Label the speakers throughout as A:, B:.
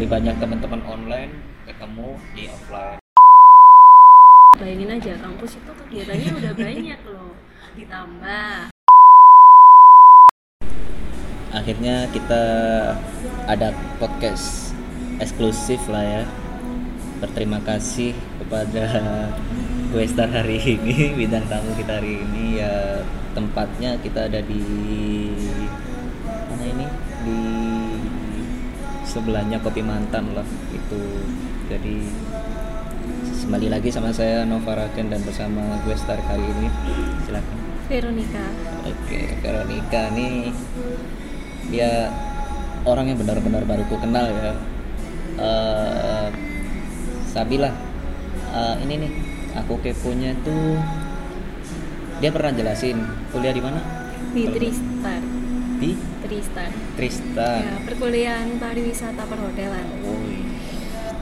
A: Lebih banyak teman-teman online ketemu di offline.
B: Bayangin aja kampus itu kegiatannya udah banyak loh. Ditambah
A: Akhirnya kita ada podcast eksklusif lah ya. Berterima kasih kepada gue star hari ini, bintang tamu kita hari ini ya tempatnya kita ada di mana ini di sebelahnya kopi mantan lah itu jadi kembali lagi sama saya Nova Raken dan bersama gue star kali ini. Silakan.
B: Veronica.
A: oke Veronica nih dia orang yang benar-benar baru ku kenal ya. Eh Sabila eh, ini nih aku keponya tuh dia pernah jelasin kuliah di mana?
B: Di Tristar.
A: di
B: Tristar.
A: Tristan
B: Ya, perkuliahan pariwisata perhotelan.
A: Oh,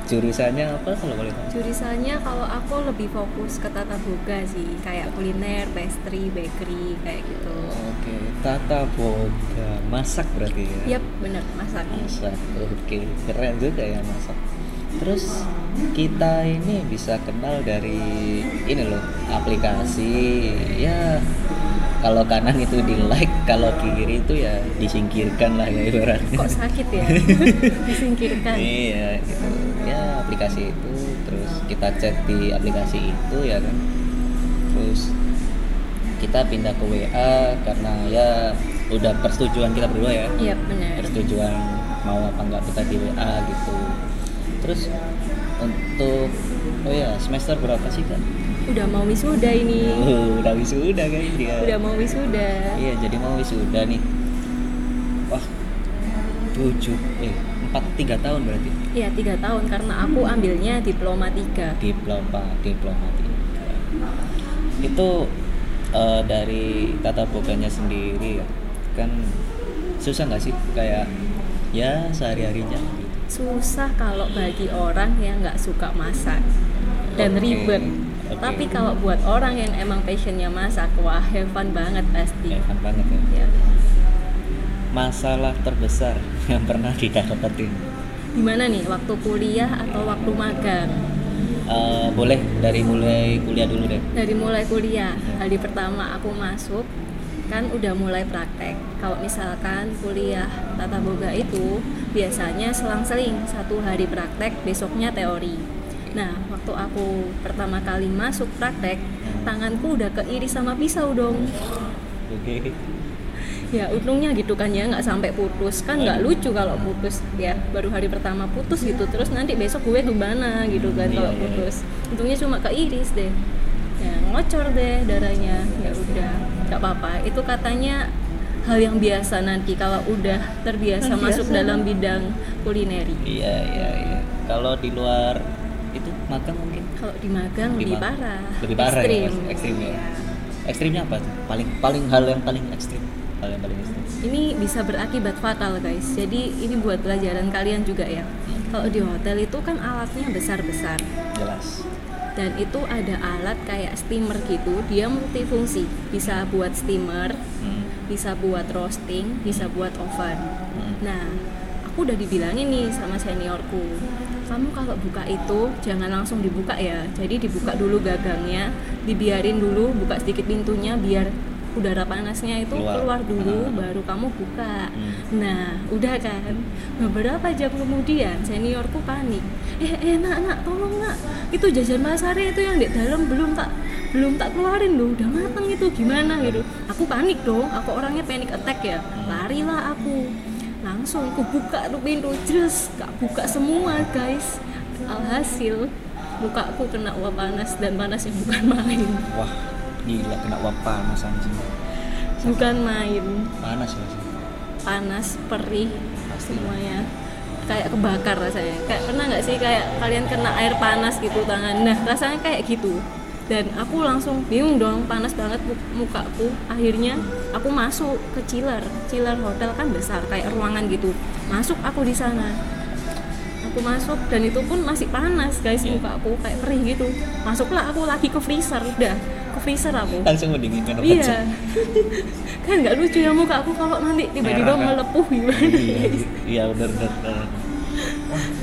A: jurusannya apa kalau boleh tahu?
B: Jurusannya kalau aku lebih fokus ke tata boga sih, kayak kuliner, pastry, bakery kayak gitu.
A: Oke, tata boga, masak berarti ya?
B: Yap, bener masak.
A: Masak, oke, keren juga ya masak. Terus kita ini bisa kenal dari ini loh, aplikasi ya kalau kanan itu di like, kalau kiri itu ya disingkirkan lah ya ibaratnya.
B: Kok sakit ya? Disingkirkan.
A: Iya, gitu. Ya aplikasi itu, terus kita chat di aplikasi itu ya kan. Terus kita pindah ke WA karena ya udah persetujuan kita berdua ya.
B: Iya, bener.
A: Persetujuan mau apa enggak kita di WA gitu. Terus untuk oh ya semester berapa sih kan?
B: Udah mau wisuda ini.
A: Uh, udah wisuda guys dia.
B: Udah mau wisuda.
A: Iya, jadi mau wisuda nih. Wah, tujuh, eh empat tiga tahun berarti.
B: Iya, tiga tahun karena aku ambilnya diploma tiga.
A: diploma diploma tiga. itu eh, dari tata boganya sendiri ya kan susah nggak sih kayak ya sehari harinya
B: Susah kalau bagi orang yang nggak suka masak dan
A: Oke,
B: ribet. Tapi kalau buat orang yang emang passionnya masak, wah have fun banget pasti.
A: Evan banget ya
B: Ya.
A: masalah terbesar yang pernah didapetin
B: Gimana nih, waktu kuliah atau waktu magang?
A: Eh, boleh dari mulai kuliah dulu deh
B: Dari mulai kuliah, hari pertama aku masuk kan udah mulai praktek. Kalau misalkan kuliah tata boga itu biasanya selang-seling satu hari praktek, besoknya teori. Nah, waktu aku pertama kali masuk praktek, tanganku udah keiris sama pisau dong.
A: oke.
B: Ya untungnya gitu kan ya nggak sampai putus. Kan nggak lucu kalau putus. Ya baru hari pertama putus gitu terus nanti besok gue gimana gitu kan
A: Iya,
B: kalau
A: iya.
B: putus. Untungnya cuma keiris deh. Ya ngocor deh darahnya. Ya udah nggak apa-apa. Itu katanya hal yang biasa nanti kalau udah terbiasa. masuk dalam bidang kulineri.
A: Iya iya iya. Kalau di luar makan mungkin?
B: Kalau di magang lebih
A: Gimana?
B: parah.
A: lebih parah ya
B: ekstrim.
A: ya.
B: Iya.
A: ekstrimnya apa tuh? Paling paling hal yang paling ekstrim. Hal yang paling ekstrim.
B: Ini bisa berakibat fatal guys. Jadi ini buat pelajaran kalian juga ya. Kalau di hotel itu kan alatnya besar-besar.
A: Jelas.
B: Dan itu ada alat kayak steamer gitu. Dia multifungsi. Bisa buat steamer
A: Hmm.
B: bisa buat roasting bisa buat oven.
A: Hmm.
B: nah aku udah dibilangin nih sama seniorku kamu kalau buka itu jangan langsung dibuka ya. Jadi dibuka dulu gagangnya dibiarin dulu buka sedikit pintunya biar udara panasnya itu
A: Keluar.
B: keluar, dulu
A: Ah.
B: baru kamu buka.
A: Hmm.
B: nah udah kan? Beberapa jam kemudian seniorku panik. Eh eh nak nak tolong nak. Itu jajan pasarnya itu yang di dalam belum tak belum tak keluarin loh. Udah matang itu gimana gitu. Aku panik dong aku orangnya panic attack ya. Larilah aku langsung aku buka tuh pintu jelas gak buka semua guys. Alhasil mukaku kena uap panas dan panasnya bukan main.
A: Wah gila kena uap panas anjing.
B: Bukan main.
A: Panas ya sih
B: panas perih
A: Pasti.
B: semuanya. Kayak kebakar rasanya. Kayak pernah nggak sih kayak kalian kena air panas gitu tangan? Nah rasanya kayak gitu dan aku langsung bingung dong panas banget mu- mukaku. Akhirnya aku masuk ke chiller. Chiller hotel kan besar kayak ruangan gitu. Masuk aku di sana. Aku masuk dan itu pun masih panas guys
A: Iya.
B: muka aku kayak perih gitu. Masuklah aku lagi ke freezer udah. Ke freezer aku.
A: Langsung mendinginkan
B: iya. kan nggak lucu ya muka aku kalau nanti tiba-tiba
A: kan?
B: melepuh gimana
A: iya iya benar benar benar. Wah,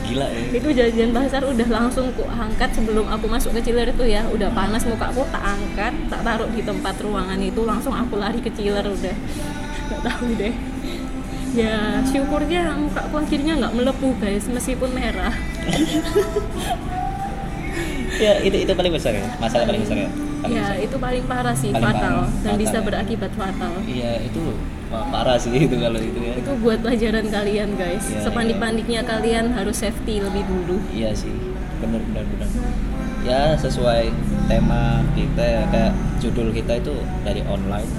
A: gila ya.
B: Itu jajan pasar udah langsung ku angkat sebelum aku masuk ke chiller itu ya. Udah panas muka aku tak angkat tak taruh di tempat ruangan itu. Langsung aku lari ke chiller udah. Nggak tahu deh. Ya syukurnya muka aku akhirnya nggak melepuh guys meskipun merah
A: ya itu itu paling besar ya masalah paling besar ya. Paling
B: ya
A: besar.
B: itu paling parah sih
A: Paling
B: fatal.
A: parah,
B: dan
A: fatal
B: bisa
A: ya.
B: berakibat fatal.
A: Iya itu wah, parah sih itu kalau itu ya.
B: Itu buat pelajaran kalian guys.
A: Iya,
B: sepanik-paniknya kalian harus safety lebih dulu.
A: Iya sih benar benar benar. Ya sesuai tema kita ya kayak judul kita itu dari online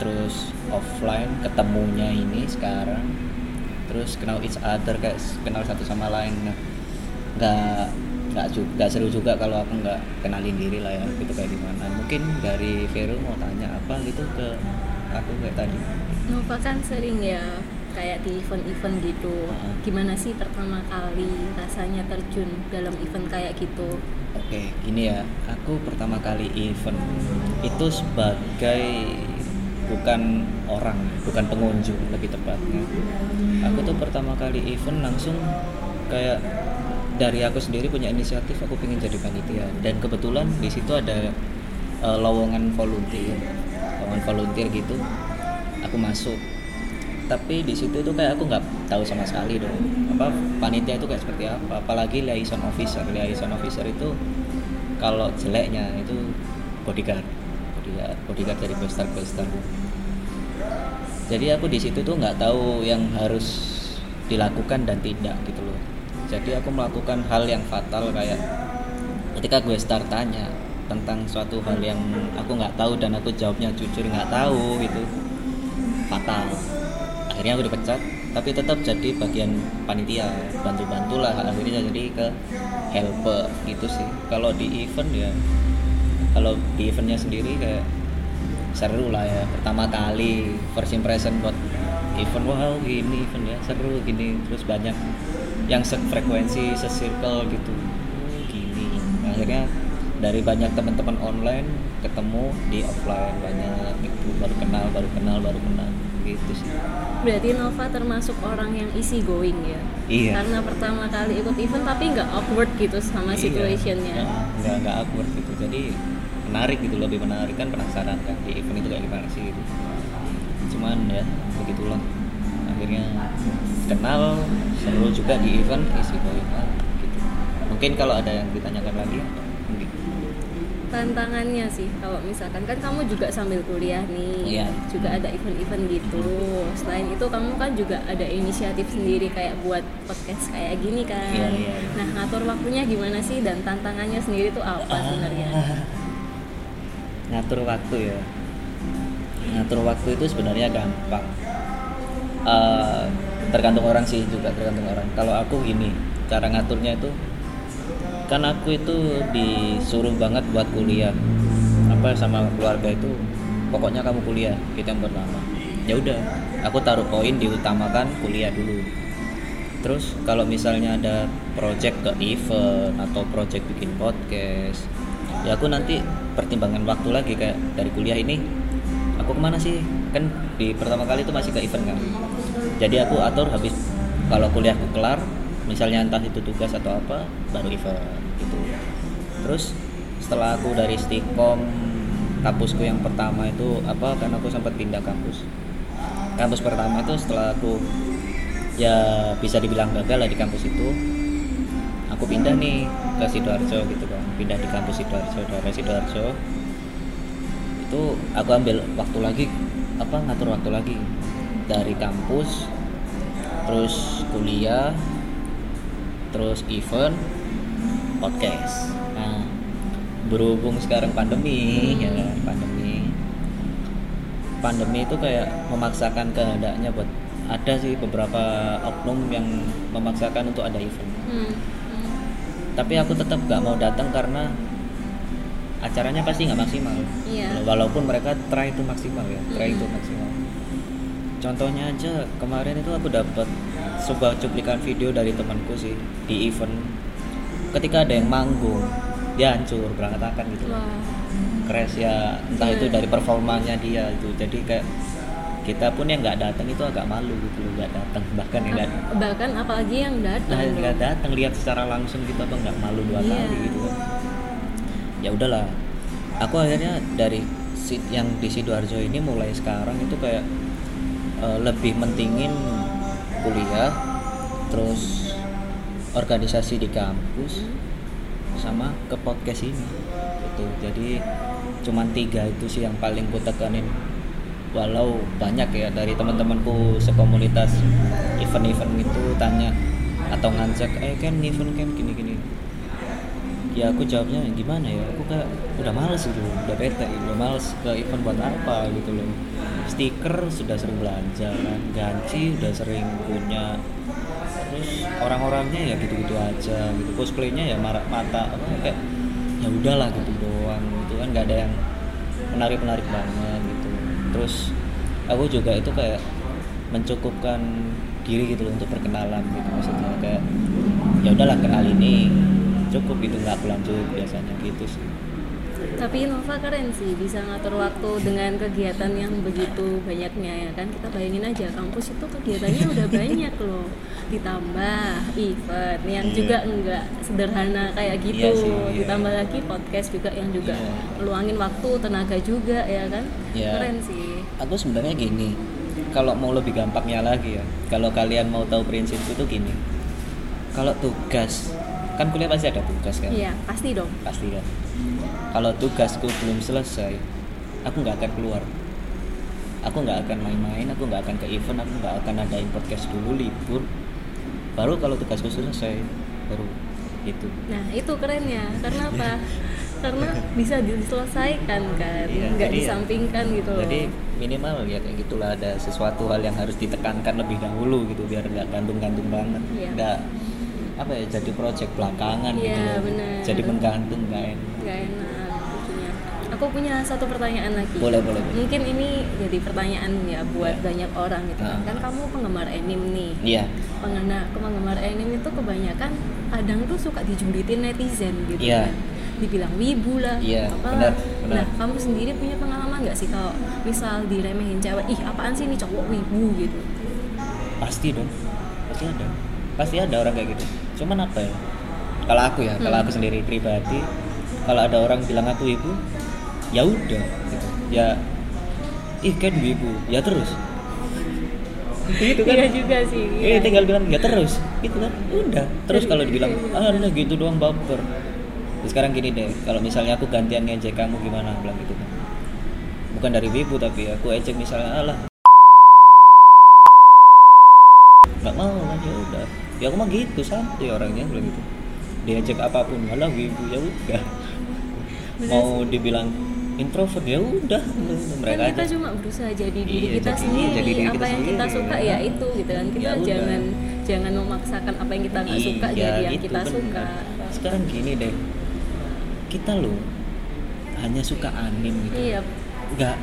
A: terus offline ketemunya ini sekarang terus kenal each other kayak kenal satu sama lain. Nah nggak nggak juga seru juga kalau aku nggak kenalin diri lah ya gitu kayak gimana. Mungkin dari Vero mau tanya apa gitu ke aku kayak tadi.
B: Nova kan sering ya kayak di event-event gitu. Gimana sih pertama kali rasanya terjun dalam event kayak gitu?
A: Oke, ini ya. Aku pertama kali event itu sebagai bukan orang, bukan pengunjung lebih tepatnya. Aku tuh pertama kali event langsung kayak dari aku sendiri punya inisiatif aku pengen jadi panitia. Dan kebetulan di situ ada eh, lowongan volunteer, lowongan volunteer gitu. Aku masuk. Tapi di situ tuh kayak aku nggak tahu sama sekali dong apa panitia itu kayak seperti apa. Apalagi liaison officer. Liaison officer itu kalau jeleknya itu bodyguard. Bodyguard bodyguard dari questar questar jadi aku di situ tuh nggak tahu yang harus dilakukan dan tidak gitu loh jadi aku melakukan hal yang fatal kayak ketika gue start tanya tentang suatu hal yang aku nggak tahu dan aku jawabnya jujur nggak tahu gitu. Fatal. Akhirnya aku dipecat tapi tetap jadi bagian panitia. Bantu-bantu lah akhirnya jadi ke helper gitu sih. Kalau di event ya kalau di eventnya sendiri kayak seru lah ya. Pertama kali first impression buat event wow gini event ya seru gini. Terus banyak yang sefrekuensi sesirkel gitu. Gini. Akhirnya dari banyak teman-teman online ketemu di offline banyak gitu. Baru kenal baru kenal baru kenal. Gitu sih.
B: Berarti Nova termasuk orang yang easy going ya?
A: Iya.
B: karena pertama kali ikut event tapi nggak awkward gitu sama
A: Iya.
B: situationnya.
A: Nggak nggak awkward gitu. Jadi menarik gitu lebih menarik. Kan penasaran kan di event itu kayak gimana sih gitu. Cuman ya begitulah. Akhirnya kenal seru juga di event isi going lah, gitu. Mungkin kalau ada yang ditanyakan lagi mungkin.
B: Tantangannya sih kalau misalkan kan kamu juga sambil kuliah nih
A: Iya.
B: juga ada event-event gitu. Selain itu kamu kan juga ada inisiatif sendiri kayak buat podcast kayak gini kan.
A: Iya, iya, iya.
B: nah ngatur waktunya gimana sih dan tantangannya sendiri tuh apa sebenarnya?
A: Ah, ngatur waktu ya. Ngatur waktu itu sebenarnya gampang. Eh, tergantung orang sih juga tergantung orang. Kalau aku gini cara ngaturnya itu kan aku itu disuruh banget buat kuliah. Apa sama keluarga itu pokoknya kamu kuliah itu yang pertama ya udah aku taruh poin diutamakan kuliah dulu. Terus kalau misalnya ada project ke event atau project bikin podcast ya aku nanti pertimbangan waktu lagi kayak dari kuliah ini aku ke mana sih? Kan di pertama kali itu masih ke event kan jadi aku atur habis kalau kuliahku kelar misalnya entah itu tugas atau apa baru event gitu. Terus setelah aku dari Stikom kampusku yang pertama itu apa kan aku sempat pindah kampus. Kampus pertama itu setelah aku ya bisa dibilang gagal lah di kampus itu. Aku pindah nih ke sidoarjo gitu kan pindah di kampus sidoarjo daerah sidoarjo. Itu aku ambil waktu lagi apa ngatur waktu lagi dari kampus terus kuliah terus event podcast. Nah berhubung sekarang pandemi ya kan, pandemi. Pandemi itu kayak memaksakan kehendaknya buat ada sih beberapa oknum yang memaksakan untuk ada event.
B: Hmm, hmm.
A: tapi aku tetap gak mau datang karena acaranya pasti nggak maksimal.
B: Iya.
A: walaupun mereka try itu maksimal ya try itu maksimal contohnya aja kemarin itu aku dapat sebuah cuplikan video dari temanku sih di event. Ketika ada yang manggung dia hancur berantakan gitu.
B: Wah,
A: crash ya entah
B: Iya.
A: itu dari performanya dia itu. Jadi kayak kita pun yang nggak datang itu agak malu gitu loh nggak datang. Bahkan yang nggak
B: bahkan apalagi yang datang
A: nah, nggak datang lihat secara langsung gitu apa nggak malu dua
B: Iya.
A: kali gitu. Kan ya udahlah. Aku akhirnya dari yang di sidoarjo ini mulai sekarang itu kayak eh, lebih mentingin kuliah terus organisasi di kampus sama ke podcast ini gitu. Jadi cuman tiga itu sih yang paling ku tekanin. Walau banyak ya dari teman-temanku sekomunitas event-event gitu tanya atau ngajak eh kan event kan gini-gini ya aku jawabnya gimana ya? Aku kayak udah males gitu udah bete udah males ke event buat apa gitu loh. Stiker sudah sering belanja kan ganci udah sering punya. Terus orang-orangnya ya gitu-gitu aja gitu. Cosplaynya ya marah mata apa kayak ya udahlah gitu doang gitu kan nggak ada yang menarik-menarik banget gitu. Terus aku juga itu kayak mencukupkan diri gitu loh untuk perkenalan gitu maksudnya. Kayak ya udahlah kenal ini cukup gitu nggak aku lanjut biasanya gitu sih
B: tapi Nova keren sih bisa ngatur waktu dengan kegiatan yang begitu banyaknya ya kan kita bayangin aja kampus itu kegiatannya udah banyak loh ditambah event yang
A: Iya.
B: juga enggak sederhana kayak gitu
A: Iya sih, iya.
B: ditambah lagi podcast juga yang juga
A: Iya.
B: meluangin waktu tenaga juga ya kan
A: Iya.
B: keren sih
A: aku sebenarnya gini kalau mau lebih gampangnya lagi ya kalau kalian mau tahu prinsipku tuh gini kalau tugas kan kuliah pasti ada tugas kan?
B: Iya pasti dong.
A: Pasti kan? Kalau tugasku belum selesai aku nggak akan keluar. Aku nggak akan main-main aku nggak akan ke event aku nggak akan adain podcast dulu libur. Baru kalau tugasku selesai baru itu.
B: Nah itu kerennya karena apa? karena bisa diselesaikan kan,
A: Iya,
B: nggak
A: jadi ya-
B: disampingkan gitu loh.
A: jadi minimal ya kayak gitulah ada sesuatu hal yang harus ditekankan lebih dahulu gitu biar nggak gantung-gantung banget.
B: Iya.
A: nggak apa ya jadi project belakangan gitu
B: Iya,
A: loh
B: benar.
A: jadi menggantung nggak enak
B: nggak enak lucunya. Aku punya satu pertanyaan lagi.
A: boleh boleh boleh.
B: Mungkin ini jadi pertanyaan ya buat
A: Iya.
B: banyak orang gitu kan.
A: Ah.
B: Kan kamu penggemar anime nih.
A: iya
B: Pengguna penggemar anime itu kebanyakan kadang tuh suka dijulitin netizen gitu
A: Iya.
B: kan. Dibilang wibu lah,
A: Iya, benar.
B: Nah, kamu sendiri punya pengalaman nggak sih kalau misal diremehin cewek, ih apaan sih ini cowok wibu gitu?
A: pasti dong pasti ada pasti ada orang kayak gitu cuman apa ya? Kalau aku ya kalau
B: Hmm.
A: aku sendiri pribadi kalau ada orang bilang aku ibu ya udah gitu. ya ih kan ibu ya terus. Gitu kan?
B: Iya juga sih.
A: Eh
B: iya.
A: tinggal bilang ya terus. Gitu kan? Udah terus kalau dibilang ah udah gitu doang baper. Terus sekarang gini deh kalau misalnya aku gantian ngejek kamu gimana? Bilang gitu. Kan bukan dari wibu tapi aku ejek misalnya alah. Nggak mau ya udah ya aku mah gitu santai orangnya bilang gitu. Diajak apa pun malah wibu ya udah. Mau dibilang introvert ya udah mereka
B: kan kita
A: aja.
B: cuma berusaha jadi diri
A: Iya,
B: kita
A: jadi-
B: sendiri
A: jadi diri
B: apa
A: kita
B: yang kita
A: sendiri,
B: suka
A: ya.
B: ya itu gitu kan. Kita
A: Ya udah.
B: jangan jangan memaksakan apa yang kita nggak suka
A: Iya,
B: jadi yang
A: gitu,
B: kita
A: bener.
B: suka.
A: Sekarang gini deh. Kita loh hanya suka anim gitu.
B: Iya.
A: Nggak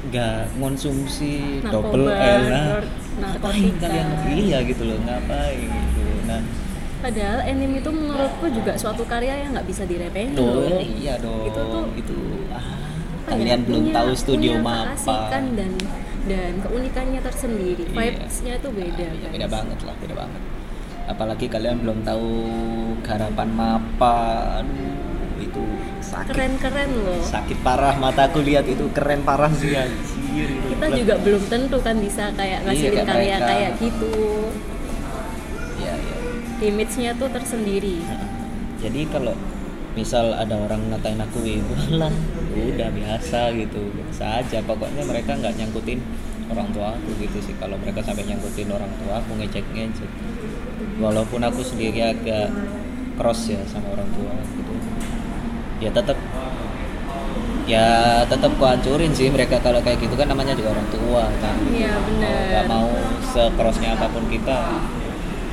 A: nggak konsumsi double L nah ngapain kalian? iya gitu loh ngapain
B: padahal anime itu menurutku juga suatu karya yang nggak bisa diremehin loh
A: iya dong
B: Itu tuh-
A: itu ah,
B: Apa ya,
A: kalian belum
B: punya-
A: tahu studio
B: punya keasikan dan dan keunikannya tersendiri.
A: Iya.
B: vibesnya tuh beda
A: Iya,
B: guys.
A: beda banget lah beda banget. Apalagi kalian belum tahu garapan mapa. Aduh itu sakit.
B: Keren-keren loh.
A: Sakit parah mataku lihat itu keren parah sih anjir. Itu.
B: kita juga belum tentu kan bisa kayak ngasilin
A: kayak
B: karya kayak gitu.
A: Iya, iya.
B: Image-nya tuh tersendiri.
A: Jadi kalau misal ada orang ngatain aku wibu lah udah biasa gitu biasa aja. Pokoknya mereka nggak nyangkutin orang tua aku gitu sih. Kalau mereka sampai nyangkutin orang tua aku ngecek ngecek walaupun aku sendiri agak cross ya sama orang tua gitu. Ya tetap ya tetap ku hancurin sih mereka. Kalau kayak gitu kan namanya juga orang tua kan.
B: Iya benar
A: nggak mau sekrosnya apa pun kita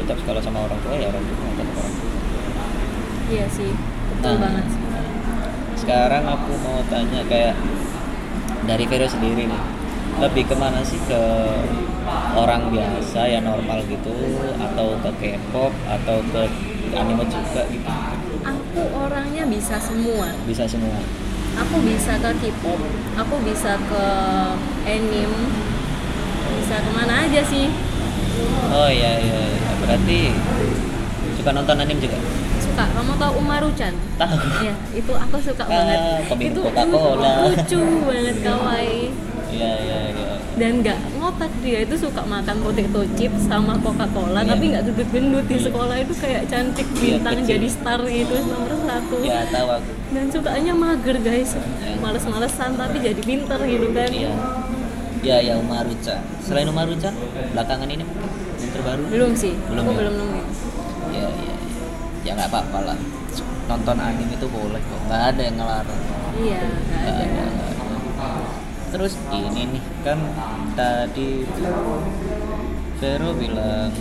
A: tetap kalau sama orang tua ya orang tua tetap orang tua
B: Iya sih, betul
A: Nah.
B: banget
A: sekarang aku mau tanya kayak dari Vero sendiri nih lebih ke mana sih ke orang biasa ya normal gitu atau ke K-pop atau ke anime juga gitu
B: Aku orangnya bisa semua.
A: bisa semua
B: Aku bisa ke K-pop, aku bisa ke anime, bisa ke mana aja sih
A: oh iya iya, iya. Berarti suka nonton anime juga?
B: Suka. Kamu tahu Umaru-chan
A: tahu.
B: Ya itu aku suka
A: Ah,
B: banget. itu
A: Coca-Cola.
B: lucu banget kawaii.
A: Iya iya iya.
B: Dan nggak ngotak dia itu suka makan potato chips sama Coca-Cola
A: Iya.
B: tapi nggak gendut-gendut. Di sekolah itu kayak cantik
A: Iya,
B: bintang
A: kecil.
B: jadi star gitu nomor satu.
A: Ya tahu aku.
B: Dan sukanya mager guys. Males-malesan tapi jadi pinter gitu kan.
A: Iya. Ya ya Umaru-chan selain Umaru-chan belakangan ini mungkin terbaru?
B: Belum sih
A: Belum
B: aku
A: ya?
B: belum nemuin
A: ya. Ya ya ya nggak apa-apa lah. Nonton anime itu boleh kok. Nggak ada yang ngelarang.
B: Iya nggak ada.
A: ada, terus ini nih kan tadi Vero bilang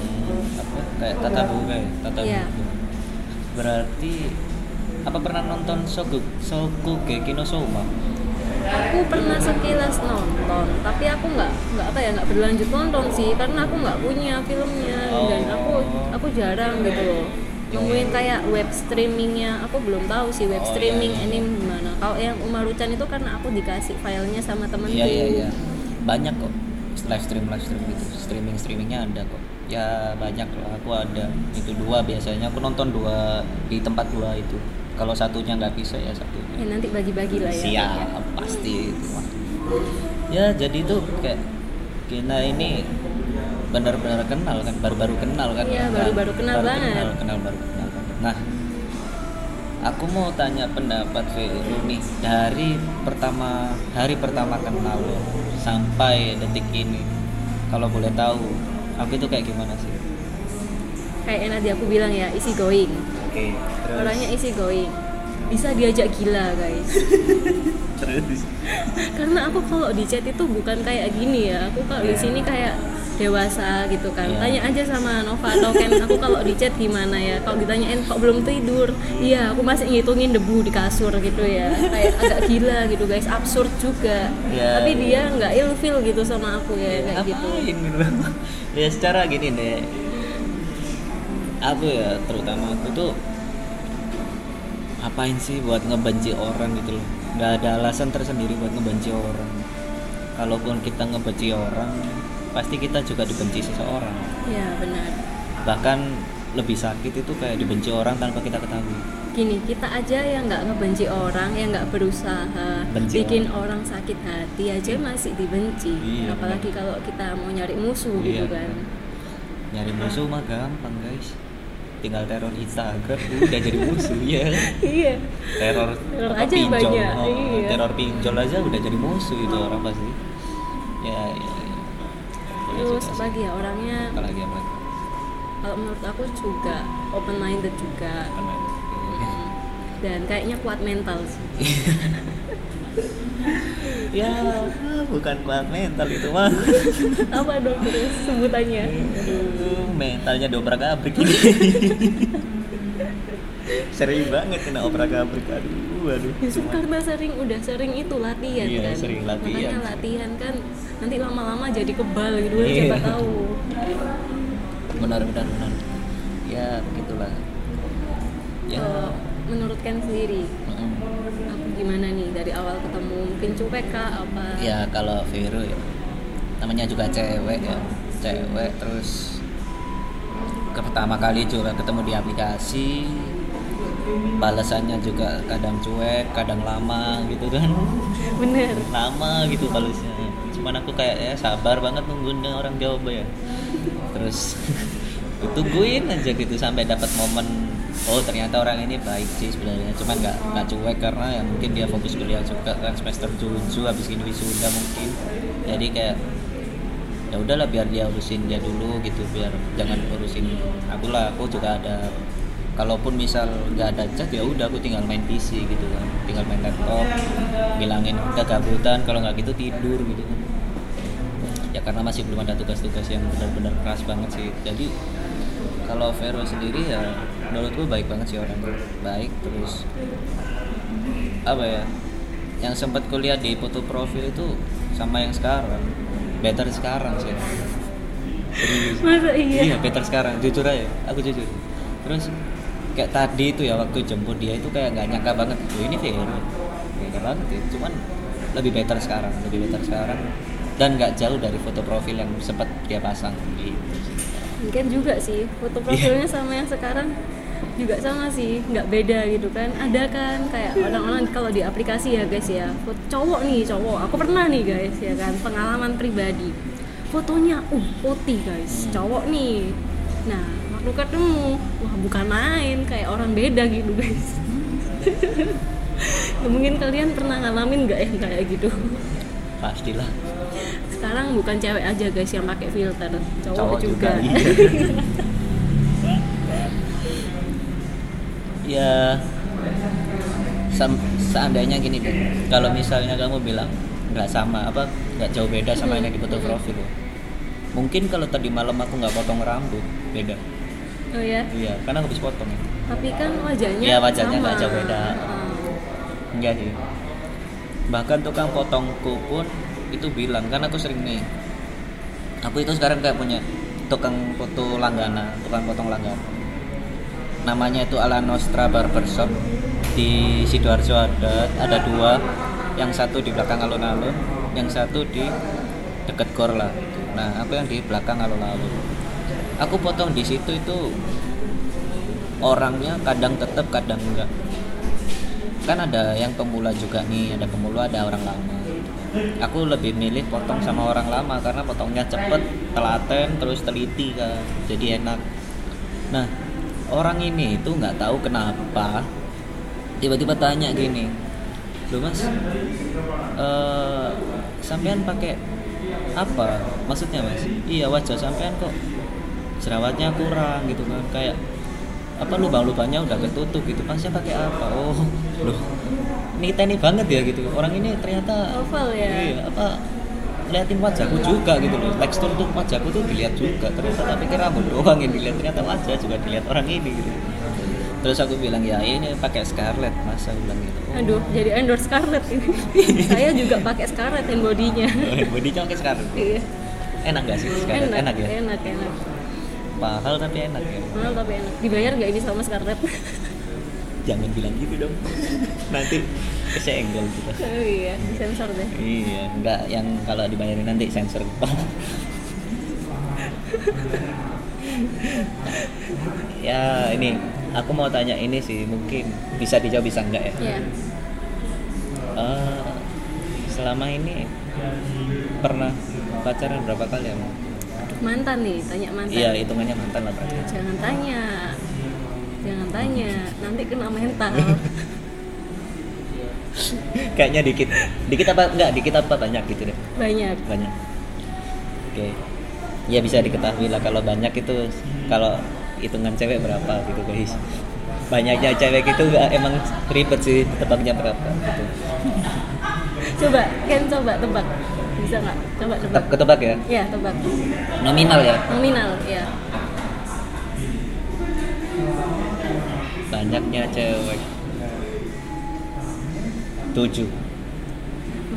A: apa? Kayak tata bunga ya tata
B: Iya.
A: bunga. Berarti apa pernah nonton Soku Sokugeki no Soma
B: aku pernah sekilas nonton tapi aku nggak nggak apa ya nggak berlanjut nonton sih karena aku nggak punya filmnya
A: Oh.
B: dan aku aku jarang gitu loh nungguin kayak web streamingnya. Aku belum tahu sih web
A: Oh,
B: streaming
A: iya, iya.
B: anime gimana. Kalau yang Umaruchan itu karena aku dikasih filenya sama temenku.
A: Iya iya iya. Banyak kok live stream live stream gitu. Streaming streamingnya ada kok. Ya banyak lah. Aku ada itu dua biasanya. Aku nonton dua di tempat dua itu kalau satunya nggak bisa ya satunya.
B: Ya nanti bagi-bagi lah ya.
A: Siap pasti itu. Mah ya jadi tuh kayak kita ini benar-benar kenal kan baru-baru kenal kan.
B: Iya,
A: Kan?
B: baru-baru kenal banget.
A: kenal, kenal baru kenal. Nah aku mau tanya pendapat Vero nih. Dari pertama hari pertama kenal lo sampai detik ini kalau boleh tahu aku itu kayak gimana sih?
B: Kayak yang tadi aku bilang ya isi going
A: terus?
B: Orangnya isi going bisa diajak gila guys.
A: Terus
B: karena aku kalau di chat itu bukan kayak gini ya. Aku kalau di sini kayak dewasa gitu kan.
A: Iya.
B: tanya aja sama Nova atau Ken aku kalau di chat gimana ya? Kalau ditanyain kok belum tidur? Iya aku masih ngitungin debu di kasur gitu ya. Kayak agak gila gitu guys. Absurd juga.
A: Iya,
B: tapi
A: iya.
B: dia nggak ilfil gitu sama aku ya kayak gitu.
A: Ngapain gitu. Ya secara gini deh aku ya terutama aku tuh ngapain sih buat ngebenci orang gitu loh. Nggak ada alasan tersendiri buat ngebenci orang. Kalaupun kita ngebenci orang pasti kita juga dibenci seseorang.
B: Ya benar.
A: Bahkan lebih sakit itu kayak dibenci orang tanpa kita ketahui.
B: Gini kita aja yang nggak ngebenci orang yang nggak berusaha
A: Benci
B: bikin orang. sakit hati aja masih dibenci.
A: Iya,
B: apalagi kalau kita mau nyari musuh
A: Iya.
B: gitu kan.
A: Nyari musuh mah gampang guys tinggal teror Instagram udah jadi musuh ya.
B: Iya.
A: Teror,
B: Teror
A: apa,
B: aja
A: pinjol.
B: banyak,
A: oh,
B: iya.
A: teror pinjol aja udah jadi musuh itu orang pasti. Ya ya, ya.
B: Terus
A: sih.
B: lagi ya orangnya?
A: Apalagi apa?
B: Kalau menurut aku juga open minded juga
A: Karena-
B: dan kayaknya kuat mental sih
A: ya bukan kuat mental itu mah
B: apa dong terus sebutannya?
A: Aduh, mentalnya dobrak abrik sering banget kena obrak abrik aduh aduh. Cuma-
B: karena sering udah sering itu latihan
A: Iya,
B: kan.
A: sering latihan.
B: makanya latihan kan nanti lama-lama jadi kebal gitu kan
A: Iya.
B: siapa tahu.
A: Benar benar benar. Ya begitulah. Ya.
B: Kalau menurut Ken sendiri
A: mm.
B: aku gimana nih? Dari awal ketemu mungkin cuek kah? Apa?
A: Ya kalau Vero ya namanya juga cewek ya. Cewek terus ke pertama kali juga ketemu di aplikasi. Balasannya juga kadang cuek kadang lama gitu kan.
B: Bener.
A: Lama gitu balasnya. Cuman aku kayak ya sabar banget nungguin orang jawab ya. Terus tungguin aja gitu sampai dapat momen oh ternyata orang ini baik sih sebenarnya. Cuman nggak nggak cuek karena ya mungkin dia fokus kuliah juga kan semester 7 habis ini wisuda mungkin. Jadi kayak ya udahlah biar dia urusin dia dulu gitu biar jangan urusin aku lah aku juga ada. Kalaupun misal nggak ada chat ya udah aku tinggal main PC gitu kan. Tinggal main laptop ngilangin kegabutan kalau nggak gitu tidur gitu kan. Ya karena masih belum ada tugas-tugas yang benar-benar keras banget sih. Jadi kalau Vero sendiri ya menurutku baik banget sih orang baik terus apa ya yang sempat kuliah di foto profil itu sama yang sekarang better sekarang sih Serius.
B: masa iya
A: Iya, better sekarang, jujur aja, aku jujur. Terus kayak tadi itu ya waktu jemput dia itu kayak nggak nyangka banget, oh ini Vero, nyangka banget ya. Cuman lebih better sekarang, lebih better sekarang. dan nggak jauh dari foto profil yang sempat dia pasang gitu sih.
B: mungkin juga sih foto profilnya sama yang sekarang juga sama sih nggak beda gitu kan. Ada kan kayak orang-orang kalau di aplikasi ya guys ya foto cowok nih cowok. Aku pernah nih guys ya kan pengalaman pribadi. Fotonya uh putih guys cowok nih. Nah waktu ketemu wah bukan main kayak orang beda gitu guys. Mungkin kalian pernah ngalamin nggak ya kayak gitu?
A: Pastilah.
B: Sekarang bukan cewek aja guys yang pakai filter cowok,
A: cowok juga,
B: juga,
A: ya seandainya gini deh kalau misalnya kamu bilang nggak sama apa nggak jauh beda sama yang di foto profil mungkin kalau tadi malam aku nggak potong rambut beda.
B: Oh ya
A: iya karena aku habis potong ya.
B: Tapi kan wajahnya
A: Iya, wajahnya nggak jauh beda.
B: Ah.
A: enggak sih bahkan tukang potongku pun itu bilang kan aku sering nih aku itu sekarang kayak punya tukang foto langgana tukang potong langgana namanya itu Ala Nostra Barbershop. Di sidoarjo ada ada dua. Yang satu di belakang alun-alun yang satu di deket gor lah nah aku yang di belakang alun-alun. Aku potong di situ itu orangnya kadang tetap kadang enggak. Kan ada yang pemula juga nih ada pemula ada orang lama. Aku lebih milih potong sama orang lama karena potongnya cepet telaten terus teliti kan jadi enak. Nah orang ini itu nggak tahu kenapa tiba-tiba tanya gini lu mas eh sampean pakai apa? Maksudnya mas iya wajah sampean kok jerawatnya kurang gitu kan kayak apa lubang-lubangnya udah ketutup gitu masnya pakai apa? Oh loh ini teknik banget ya gitu. Orang ini ternyata
B: Oval ya?
A: iya apa liatin wajahku juga gitu loh. Tekstur tuh wajahku tuh dilihat juga ternyata. Tak pikir rambut doang yang dilihat. Ternyata wajah juga dilihat orang ini gitu. Terus aku bilang ya ini pakai Scarlett mas. Aku bilang gitu. Oh,
B: aduh jadi endorse Scarlett ini. Saya juga pakai Scarlett hand bodinya
A: bodinya pakai Scarlett
B: iya.
A: Enak gak sih Scarlett
B: enak,
A: enak, ya?
B: enak enak.
A: Mahal tapi enak ya?
B: Mahal tapi enak. Dibayar nggak ini sama Scarlett
A: jangan bilang gitu dong. Nanti kesenggol kita.
B: Oh iya disensor deh.
A: Iya enggak yang kalau dibayarin nanti sensor. Ya ini aku mau tanya ini sih mungkin bisa dijawab bisa enggak ya?
B: Ya
A: Eh, selama ini pernah pacaran berapa kali ya
B: mantan nih tanya mantan.
A: Iya hitungannya mantan lah berarti.
B: Jangan tanya. Jangan tanya nanti kena mental
A: kayaknya dikit. Dikit apa? Enggak dikit apa? Banyak gitu deh.
B: Banyak.
A: Banyak. Oke. Ya bisa diketahui lah kalau banyak itu kalau hitungan cewek berapa gitu guys. Banyaknya cewek itu emang ribet sih tebaknya berapa gitu.
B: Coba kan coba tebak. Bisa nggak? Coba tebak.
A: Ketebak ya?
B: Ya tebak.
A: Nominal ya?
B: Nominal ya
A: banyaknya cewek tujuh.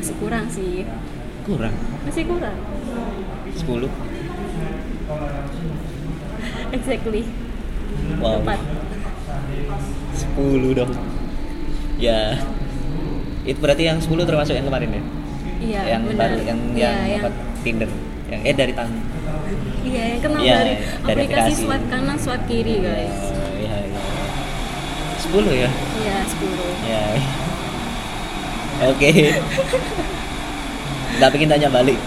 B: Masih kurang sih.
A: Kurang.
B: Masih kurang.
A: Sepuluh.
B: Exactly.
A: Wow.
B: Tepat
A: sepuluh dong. Ya. Itu berarti yang 10 termasuk yang kemarin ya?
B: Iya
A: yang
B: benar.
A: baru yang
B: Iya,
A: yang, apa Tinder. Yang eh dari tan
B: iya yang kenal
A: Iya,
B: dari
A: iya, dari
B: aplikasi swipe kanan swipe kiri guys.
A: Iya iya. Sepuluh ya?
B: Iya 10
A: ya oke. Nggak pengen tanya balik.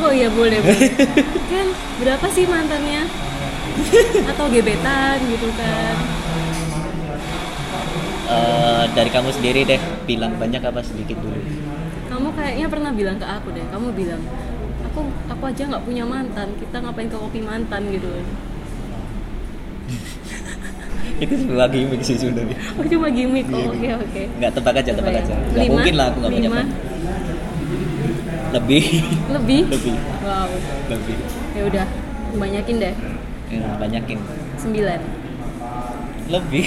B: Oh iya boleh boleh. Kan berapa sih mantannya? Atau gebetan gitu kan?
A: Eh, dari kamu sendiri deh bilang banyak apa sedikit dulu.
B: Kamu kayaknya pernah bilang ke aku deh kamu bilang aku aku aja nggak punya mantan kita ngapain ke kopi mantan gitu
A: itu sebuah gimmick sih sebenarnya.
B: Oh cuma gimmick.
A: Iya,
B: oh, oke oke.
A: Nggak tebak aja tebak aja. Nggak
B: Lima?
A: mungkin lah aku nggak punya lebih.
B: Lebih?
A: Lebih.
B: Wow.
A: Lebih.
B: Ya udah banyakin deh.
A: Ya, banyakin.
B: Sembilan.
A: Lebih.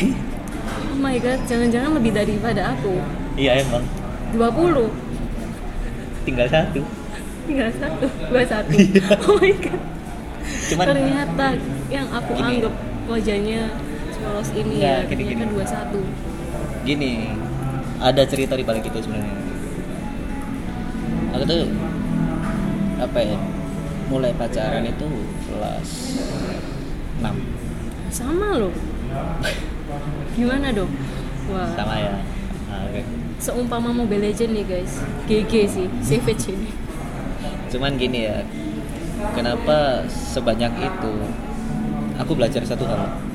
B: Oh my god jangan-jangan lebih daripada aku.
A: Iya emang.
B: 20
A: tinggal satu.
B: Tinggal satu dua satu.
A: Iya.
B: oh my god.
A: Cuman
B: ternyata yang aku
A: Gini.
B: anggap wajahnya sepolos ini
A: Nggak,
B: ya
A: gini,
B: ternyata
A: gini.
B: dua satu.
A: Gini ada cerita di balik itu sebenarnya. Aku tuh apa ya mulai pacaran itu kelas 6
B: sama loh. Gimana dong? Wah.
A: Sama ya. Ah, oke.
B: seumpama Mobile Legend nih guys. GG sih savage ini.
A: Cuman gini ya kenapa sebanyak itu aku belajar satu hal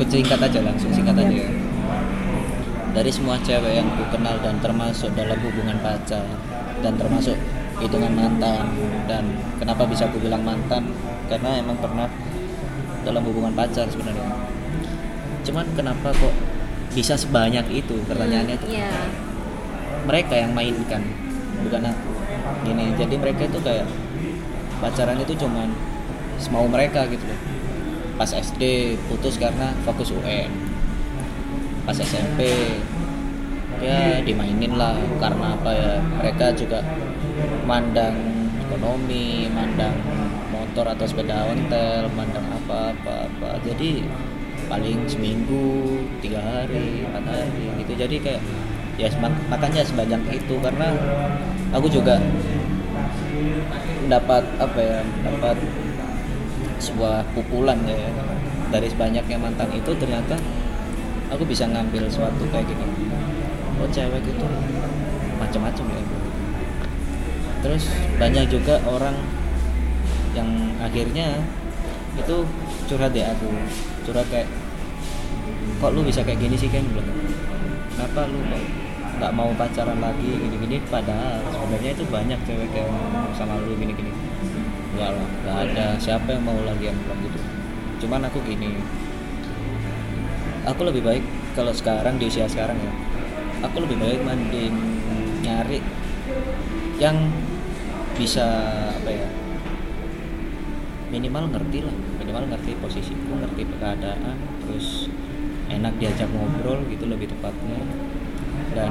A: aku singkat aja langsung singkat aja. Ya. dari semua cewek yang ku kenal dan termasuk dalam hubungan pacar dan termasuk hitungan mantan dan kenapa bisa aku bilang mantan? Karena emang pernah dalam hubungan pacar sebenarnya. Cuman kenapa kok bisa sebanyak itu? Pertanyaannya itu.
B: Iya.
A: Mereka yang mainkan bukan aku. Gini jadi mereka itu kayak pacaran itu cuman semau mereka gitu loh pas SD putus karena fokus UN pas SMP ya dimainin lah karena apa ya mereka juga mandang ekonomi mandang motor atau sepeda ontel mandang apa apa apa. Jadi paling seminggu tiga hari empat hari gitu. Jadi kayak ya makanya sebanyak itu karena aku juga dapat apa ya dapat sebuah pukulan ya. Dari sebanyaknya mantan itu ternyata aku bisa ngambil suatu kayak gini. Oh cewek itu macam-macam ya. Terus banyak juga orang yang akhirnya itu curhat deh aku. Curhat kayak kok lu bisa kayak gini sih kan bilang kenapa lu kok nggak mau pacaran lagi gini-gini? Padahal sebenarnya itu banyak cewek yang sama lu gini-gini enggak lah nggak ada. Siapa yang mau lagi yang bilang gitu? Cuman aku gini. Aku lebih baik kalau sekarang di usia sekarang ya. Aku lebih baik mending nyari yang bisa apa ya minimal ngerti lah. Minimal ngerti posisiku ngerti keadaan terus enak diajak ngobrol gitu lebih tepatnya. Dan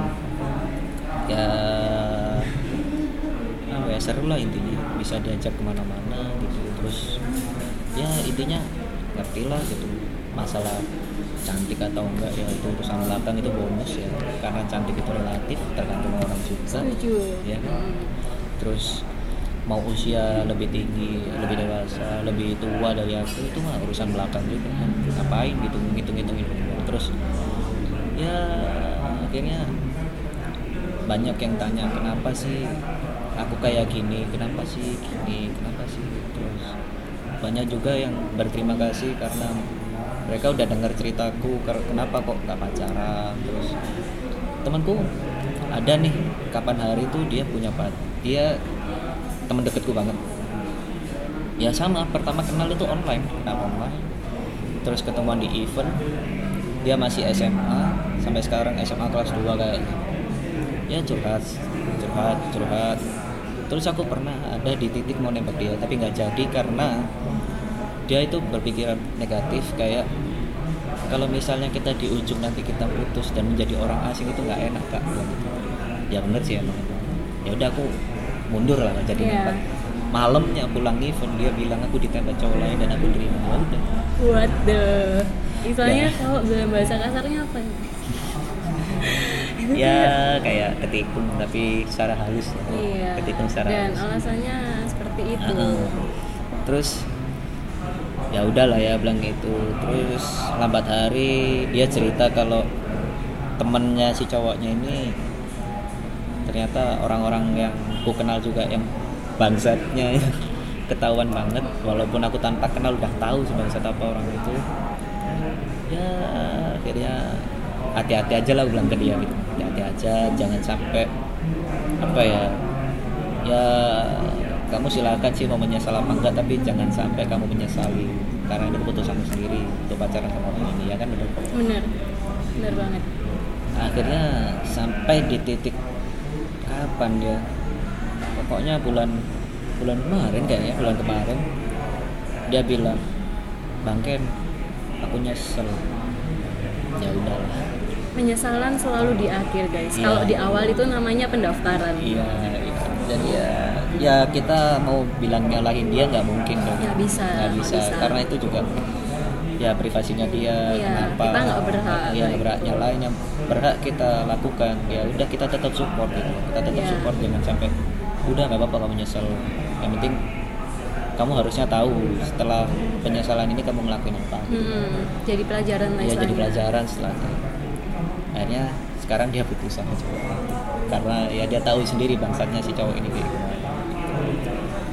A: ya ya seru lah intinya. Bisa diajak ke mana-mana gitu. Terus ya intinya ngerti lah gitu masalah cantik atau enggak ya itu urusan belakang itu bonus ya. Karena cantik itu relatif tergantung orang juga. Ya. Kan? terus mau usia lebih tinggi lebih dewasa lebih tua dari aku itu mah urusan belakang juga. Kan ngapain gitu ngitung ngitung ngitung terus ya akhirnya banyak yang tanya kenapa sih aku kayak gini kenapa sih gini kenapa sih terus banyak juga yang berterima kasih karena mereka udah dengar ceritaku kenapa kok nggak pacaran. Terus temanku ada nih kapan hari itu dia punya pat dia teman deketku banget. Ya sama pertama kenal itu online kenal online. Terus ketemuan di event dia masih SMA sampai sekarang SMA kelas 2 kayaknya. Ya curhat curhat curhat terus aku pernah ada di titik mau nembak dia tapi nggak jadi karena dia itu berpikiran negatif kayak kalau misalnya kita di ujung nanti kita putus dan menjadi orang asing itu nggak enak kak. Ya bener sih emang. Ya udah aku mundur lah jadi
B: Iya.
A: nembak. Malamnya pulang event dia bilang aku ditembak cowok lain dan aku terima. Ya udah.
B: What the? Istilahnya
A: Ya.
B: kalau bahasa kasarnya apa ya?
A: ya kayak ketikung tapi secara halus ya.
B: iya.
A: Ketikung secara
B: dan
A: halus.
B: alasannya seperti itu.
A: Heeh. terus ya udahlah ya bilang gitu. Terus lambat hari dia cerita kalau temennya si cowoknya ini ternyata orang-orang yang ku kenal juga yang bangsatnya ketahuan banget. Walaupun aku tanpa kenal udah tahu sebangsat apa orang itu. Ya akhirnya hati-hati aja lah aku bilang ke dia gitu hati-hati aja jangan sampai apa ya ya kamu silakan sih mau menyesal apa enggak tapi jangan sampai kamu menyesali karena itu keputusanmu sendiri untuk pacaran sama orang ini ya kan benar
B: bener bener banget.
A: Akhirnya sampai di titik kapan dia pokoknya bulan bulan kemarin kayaknya bulan kemarin dia bilang bang Ken aku nyesel. Ya udahlah
B: penyesalan selalu di akhir guys
A: Iya.
B: kalau di awal itu namanya pendaftaran
A: iya iya. jadi ya ya kita mau bilang nyalahin dia nggak mungkin dong
B: Nggak bisa,
A: nggak bisa.
B: bisa.
A: karena itu juga ya privasinya dia
B: Iya,
A: kenapa
B: kita nggak berhak.
A: ya nggak berhak yang berhak kita lakukan ya udah kita tetap support gitu kita tetap
B: Iya.
A: support jangan sampai udah nggak apa-apa kamu nyesel yang penting kamu harusnya tahu setelah penyesalan ini kamu ngelakuin apa
B: Mm-mm. jadi pelajaran lah
A: ya jadi pelajaran setelahnya akhirnya sekarang dia putus sama cowok karena ya dia tahu sendiri bangsatnya si cowok ini kayak gimana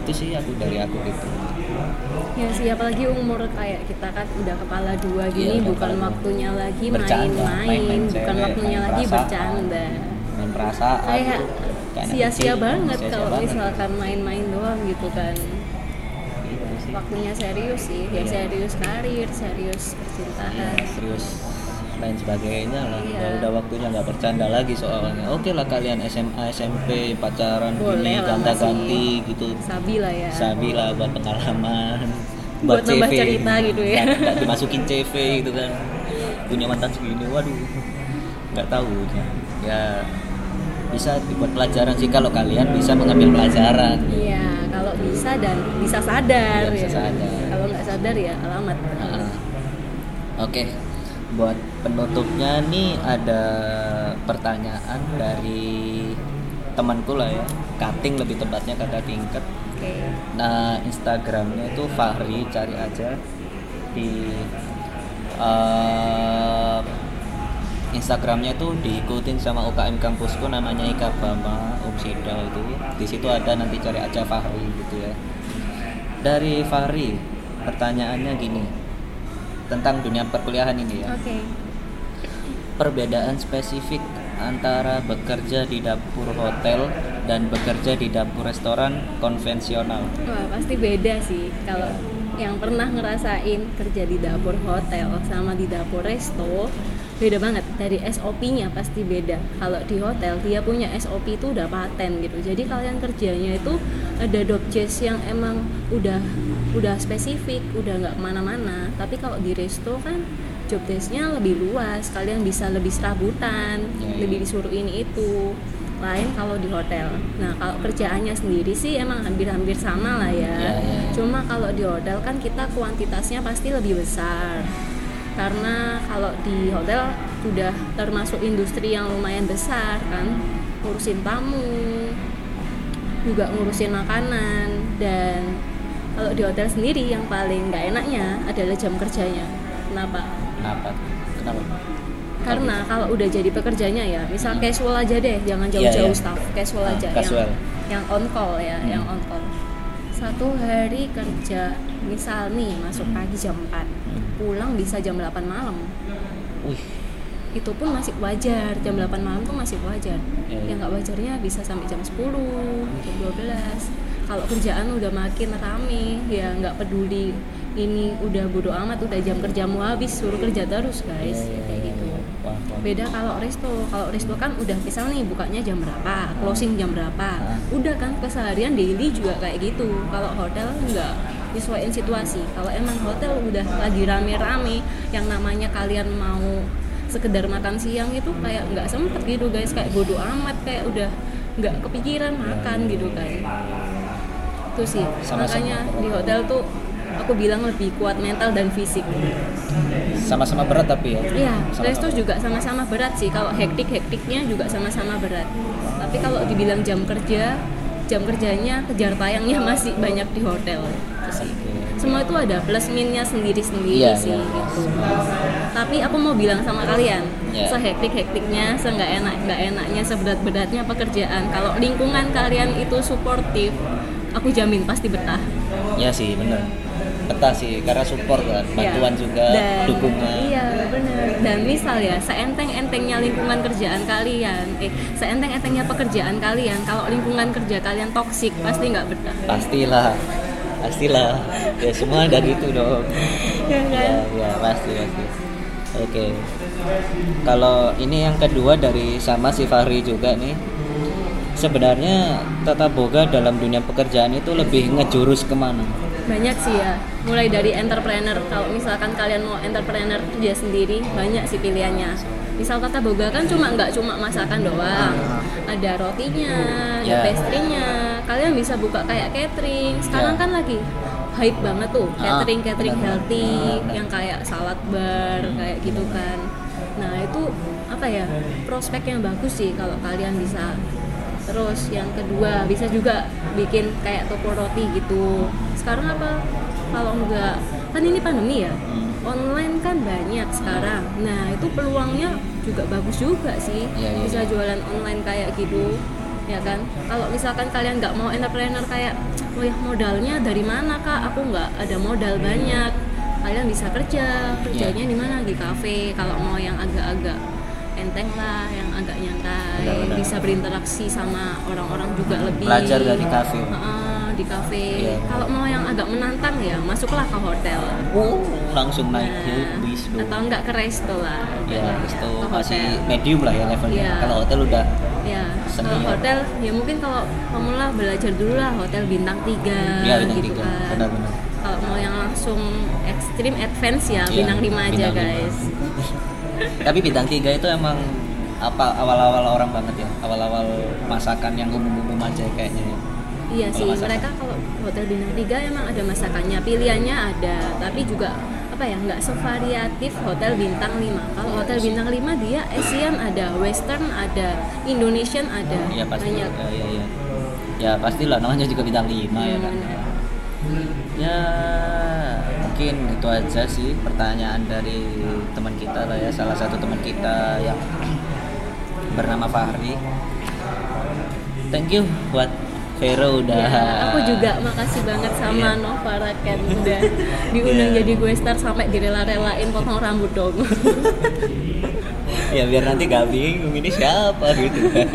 A: itu sih aku dari aku gitu
B: Ya sih, apalagi umur kayak kita kan udah kepala dua gini,
A: Iya, udah
B: bukan waktunya lagi main-main, bukan waktunya
A: main
B: lagi
A: perasaan.
B: bercanda.
A: main perasaan
B: Kayak
A: gitu.
B: Sia-sia banget
A: sia-sia
B: kalau
A: banget.
B: misalkan main-main doang gitu kan.
A: Gitu sih.
B: Waktunya serius sih, ya
A: Iya.
B: serius karir, serius
A: Iya,
B: percintaan.
A: serius lain sebagainya lah
B: Iya.
A: Ya udah waktunya nggak bercanda lagi soalnya oke lah kalian SMA SMP pacaran
B: Boleh
A: gini
B: lah,
A: ganta-ganti gitu
B: Sabi lah ya.
A: sabi lah buat pengalaman
B: Buat nambah cerita gitu ya.
A: Nggak- dimasukin CV gitu kan punya mantan segini waduh nggak tahu ya bisa dibuat pelajaran sih kalau kalian bisa mengambil pelajaran
B: Iya, kalau bisa dan bisa sadar
A: Iya, bisa
B: ya.
A: sadar.
B: Kalau nggak sadar ya alamat.
A: Oke, buat penutupnya nih ada pertanyaan dari temanku lah ya, Kating lebih tepatnya kata tingkat.
B: Oke.
A: Nah Instagramnya itu Fahri cari aja di eh, Instagramnya itu diikutin sama UKM kampusku namanya Ika Bama Umsida itu. Di situ ada nanti cari aja Fahri gitu ya. Dari Fahri pertanyaannya gini tentang dunia perkuliahan ini ya.
B: Oke.
A: Perbedaan spesifik antara bekerja di dapur hotel dan bekerja di dapur restoran konvensional.
B: Wah pasti beda sih kalau yang pernah ngerasain kerja di dapur hotel sama di dapur resto beda banget dari SOP-nya pasti beda kalau di hotel dia punya SOP itu udah paten gitu jadi kalian kerjanya itu ada job desk yang emang udah udah spesifik udah nggak ke mana-mana tapi kalau di resto kan job desk-nya lebih luas kalian bisa lebih serabutan
A: ya.
B: lebih disuruh ini itu lain kalau di hotel. Nah kalau kerjaannya sendiri sih emang hampir-hampir sama lah ya.
A: Ya, ya.
B: Cuma kalau di hotel kan kita kuantitasnya pasti lebih besar. Karena kalau di hotel sudah termasuk industri yang lumayan besar kan, ngurusin tamu, juga ngurusin makanan dan kalau di hotel sendiri yang paling nggak enaknya adalah jam kerjanya. Kenapa?
A: Kenapa? Kenapa?
B: Karena kalau udah jadi pekerjanya ya, misal
A: Hmm.
B: casual aja deh, jangan
A: Iya,
B: jauh-jauh
A: iya.
B: staff, casual
A: Ah,
B: aja
A: casual.
B: yang yang on call ya,
A: Hmm.
B: yang on call. Satu hari kerja, misal nih masuk pagi jam 4,
A: Hmm.
B: pulang bisa jam 8 malam.
A: Wih,
B: Itu pun masih wajar, jam 8 malam tuh masih wajar.
A: Iya, iya.
B: Yang nggak wajarnya bisa sampai jam 10, jam 12. Kalau kerjaan udah makin rame, ya nggak peduli ini udah bodo amat, udah jam kerjamu habis, suruh kerja terus guys,
A: Iya,
B: kayak
A: iya,
B: gitu
A: iya.
B: Beda kalau resto kalau resto kan udah misal nih bukanya jam berapa closing jam berapa
A: Ah.
B: udah kan keseharian daily juga kayak gitu kalau hotel enggak disesuaikan situasi kalau emang hotel udah lagi rame-rame yang namanya kalian mau sekedar makan siang itu kayak nggak sempet gitu guys kayak bodoh amat kayak udah nggak kepikiran makan gitu kan itu sih
A: Sama-sama.
B: makanya di hotel tuh aku bilang lebih kuat mental dan fisik
A: Sama-sama berat tapi ya.
B: Iya, resto juga sama-sama berat sih. Kalau hektik-hektiknya juga sama-sama berat. Tapi kalau dibilang jam kerja, jam kerjanya kejar tayangnya masih banyak di hotel. Sih. Semua itu ada plus minusnya sendiri-sendiri
A: Iya,
B: sih.
A: iya,
B: gitu. Tapi aku mau bilang sama kalian,
A: Iya.
B: sehektik-hektiknya, seenggak enak nggak enaknya, seberat-beratnya pekerjaan. Kalau lingkungan kalian itu suportif, aku jamin pasti betah.
A: Ya sih, bener. Betah sih, karena support kan, bantuan
B: Iya.
A: juga,
B: Dan-
A: dukungan.
B: Iya bener. Dan misal ya, seenteng-entengnya lingkungan kerjaan kalian, eh seenteng-entengnya pekerjaan kalian, kalau lingkungan kerja kalian toksik pasti nggak betah.
A: Pastilah, pastilah. Ya semua ada gitu dong.
B: Ya kan?
A: Ya, ya pasti pasti. Oke. Kalau ini yang kedua dari sama si Fahri juga nih. Sebenarnya tata boga dalam dunia pekerjaan itu lebih ngejurus ke mana?
B: Banyak sih ya. Mulai dari entrepreneur. Kalau misalkan kalian mau entrepreneur kerja sendiri, banyak sih pilihannya. Misal kata boga kan cuma nggak cuma masakan doang. Ada rotinya, ada
A: Ya.
B: pastry-nya. Kalian bisa buka kayak catering. Sekarang
A: Ya.
B: kan lagi hype banget tuh
A: Ah,
B: catering catering healthy
A: Ah,
B: yang kayak salad bar kayak gitu kan. Nah itu apa ya prospek yang bagus sih kalau kalian bisa terus yang kedua bisa juga bikin kayak toko roti gitu sekarang apa kalau enggak kan ini pandemi ya
A: Hmm.
B: Online kan banyak sekarang. Nah itu peluangnya juga bagus juga sih.
A: Iya, iya,
B: bisa
A: iya.
B: jualan online kayak gitu ya kan? Kalau misalkan kalian nggak mau entrepreneur kayak oh ya modalnya dari mana kak? Aku nggak ada modal banyak. Kalian bisa kerja. Kerjanya
A: Iya.
B: di mana? Di kafe. Kalau mau yang agak-agak enteng lah yang agak nyantai.
A: Benar-benar.
B: bisa berinteraksi sama orang-orang juga lebih.
A: Belajar dari kafe.
B: Heeh, di kafe
A: Iya.
B: kalau mau yang agak menantang ya masuklah ke hotel
A: Oh, langsung naik ke
B: Nah,
A: bis tuh.
B: atau enggak ke resto lah
A: Ya, itu
B: ke
A: masih
B: hotel.
A: medium lah ya levelnya.
B: Iya.
A: Kalau hotel udah
B: ya
A: Senior.
B: hotel ya mungkin kalau pemula belajar dulu lah hotel bintang 3
A: ya bintang
B: gitu
A: tiga.
B: kan
A: Benar-benar.
B: kalau mau yang langsung ekstrim advance ya
A: Iya,
B: bintang 5 aja
A: bintang lima.
B: guys
A: Tapi bintang tiga itu emang apa awal-awal orang banget ya. Awal-awal masakan yang umum-umum aja kayaknya ya.
B: Iya sih
A: masakan.
B: mereka kalau hotel bintang 3 emang ada masakannya pilihannya ada tapi juga apa ya nggak sevariatif hotel bintang 5 kalau
A: Iya
B: hotel bintang 5 dia Asian ada Western ada Indonesian ada
A: Iya pasti.
B: banyak
A: Ya, ya, ya. Ya pastilah namanya juga bintang lima ya
B: Iya,
A: kan.
B: benar.
A: Ya mungkin itu aja sih pertanyaan dari teman kita lah ya salah satu teman kita yang bernama Fahri. Thank you buat Vero udah.
B: Ya, aku juga makasih banget sama
A: Iya.
B: Nova Raken udah diundang
A: Iya.
B: jadi gue star sampai direla-relain potong rambut dong.
A: ya biar nanti gak bingung ini siapa gitu kan.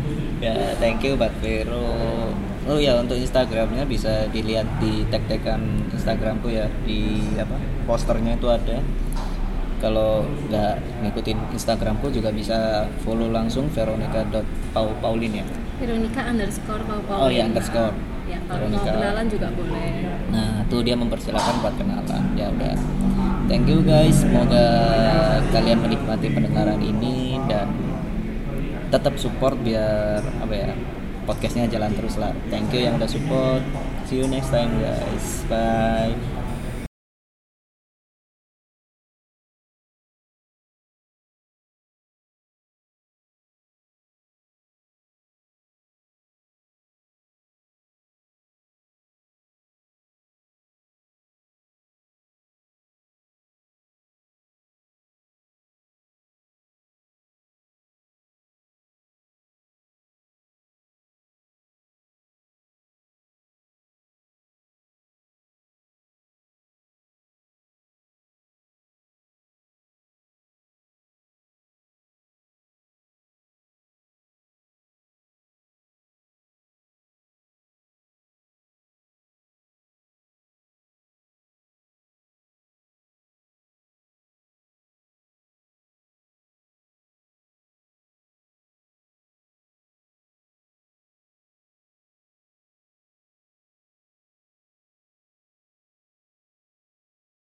A: ya thank you buat Vero. Oh ya untuk Instagramnya bisa dilihat di tag-tagan Instagramku ya di apa posternya itu ada. Kalau nggak ngikutin Instagramku juga bisa follow langsung veronica.paulin ya.
B: Veronica underscore Pau
A: Oh iya underscore.
B: Ya kalau mau
A: Veronica.
B: kenalan juga boleh.
A: Nah, tuh dia mempersilahkan buat kenalan. Ya udah. Thank you guys. Semoga kalian menikmati pendengaran ini dan tetap support biar apa ya podcastnya jalan terus lah. Thank you yang udah support. See you next time guys. Bye.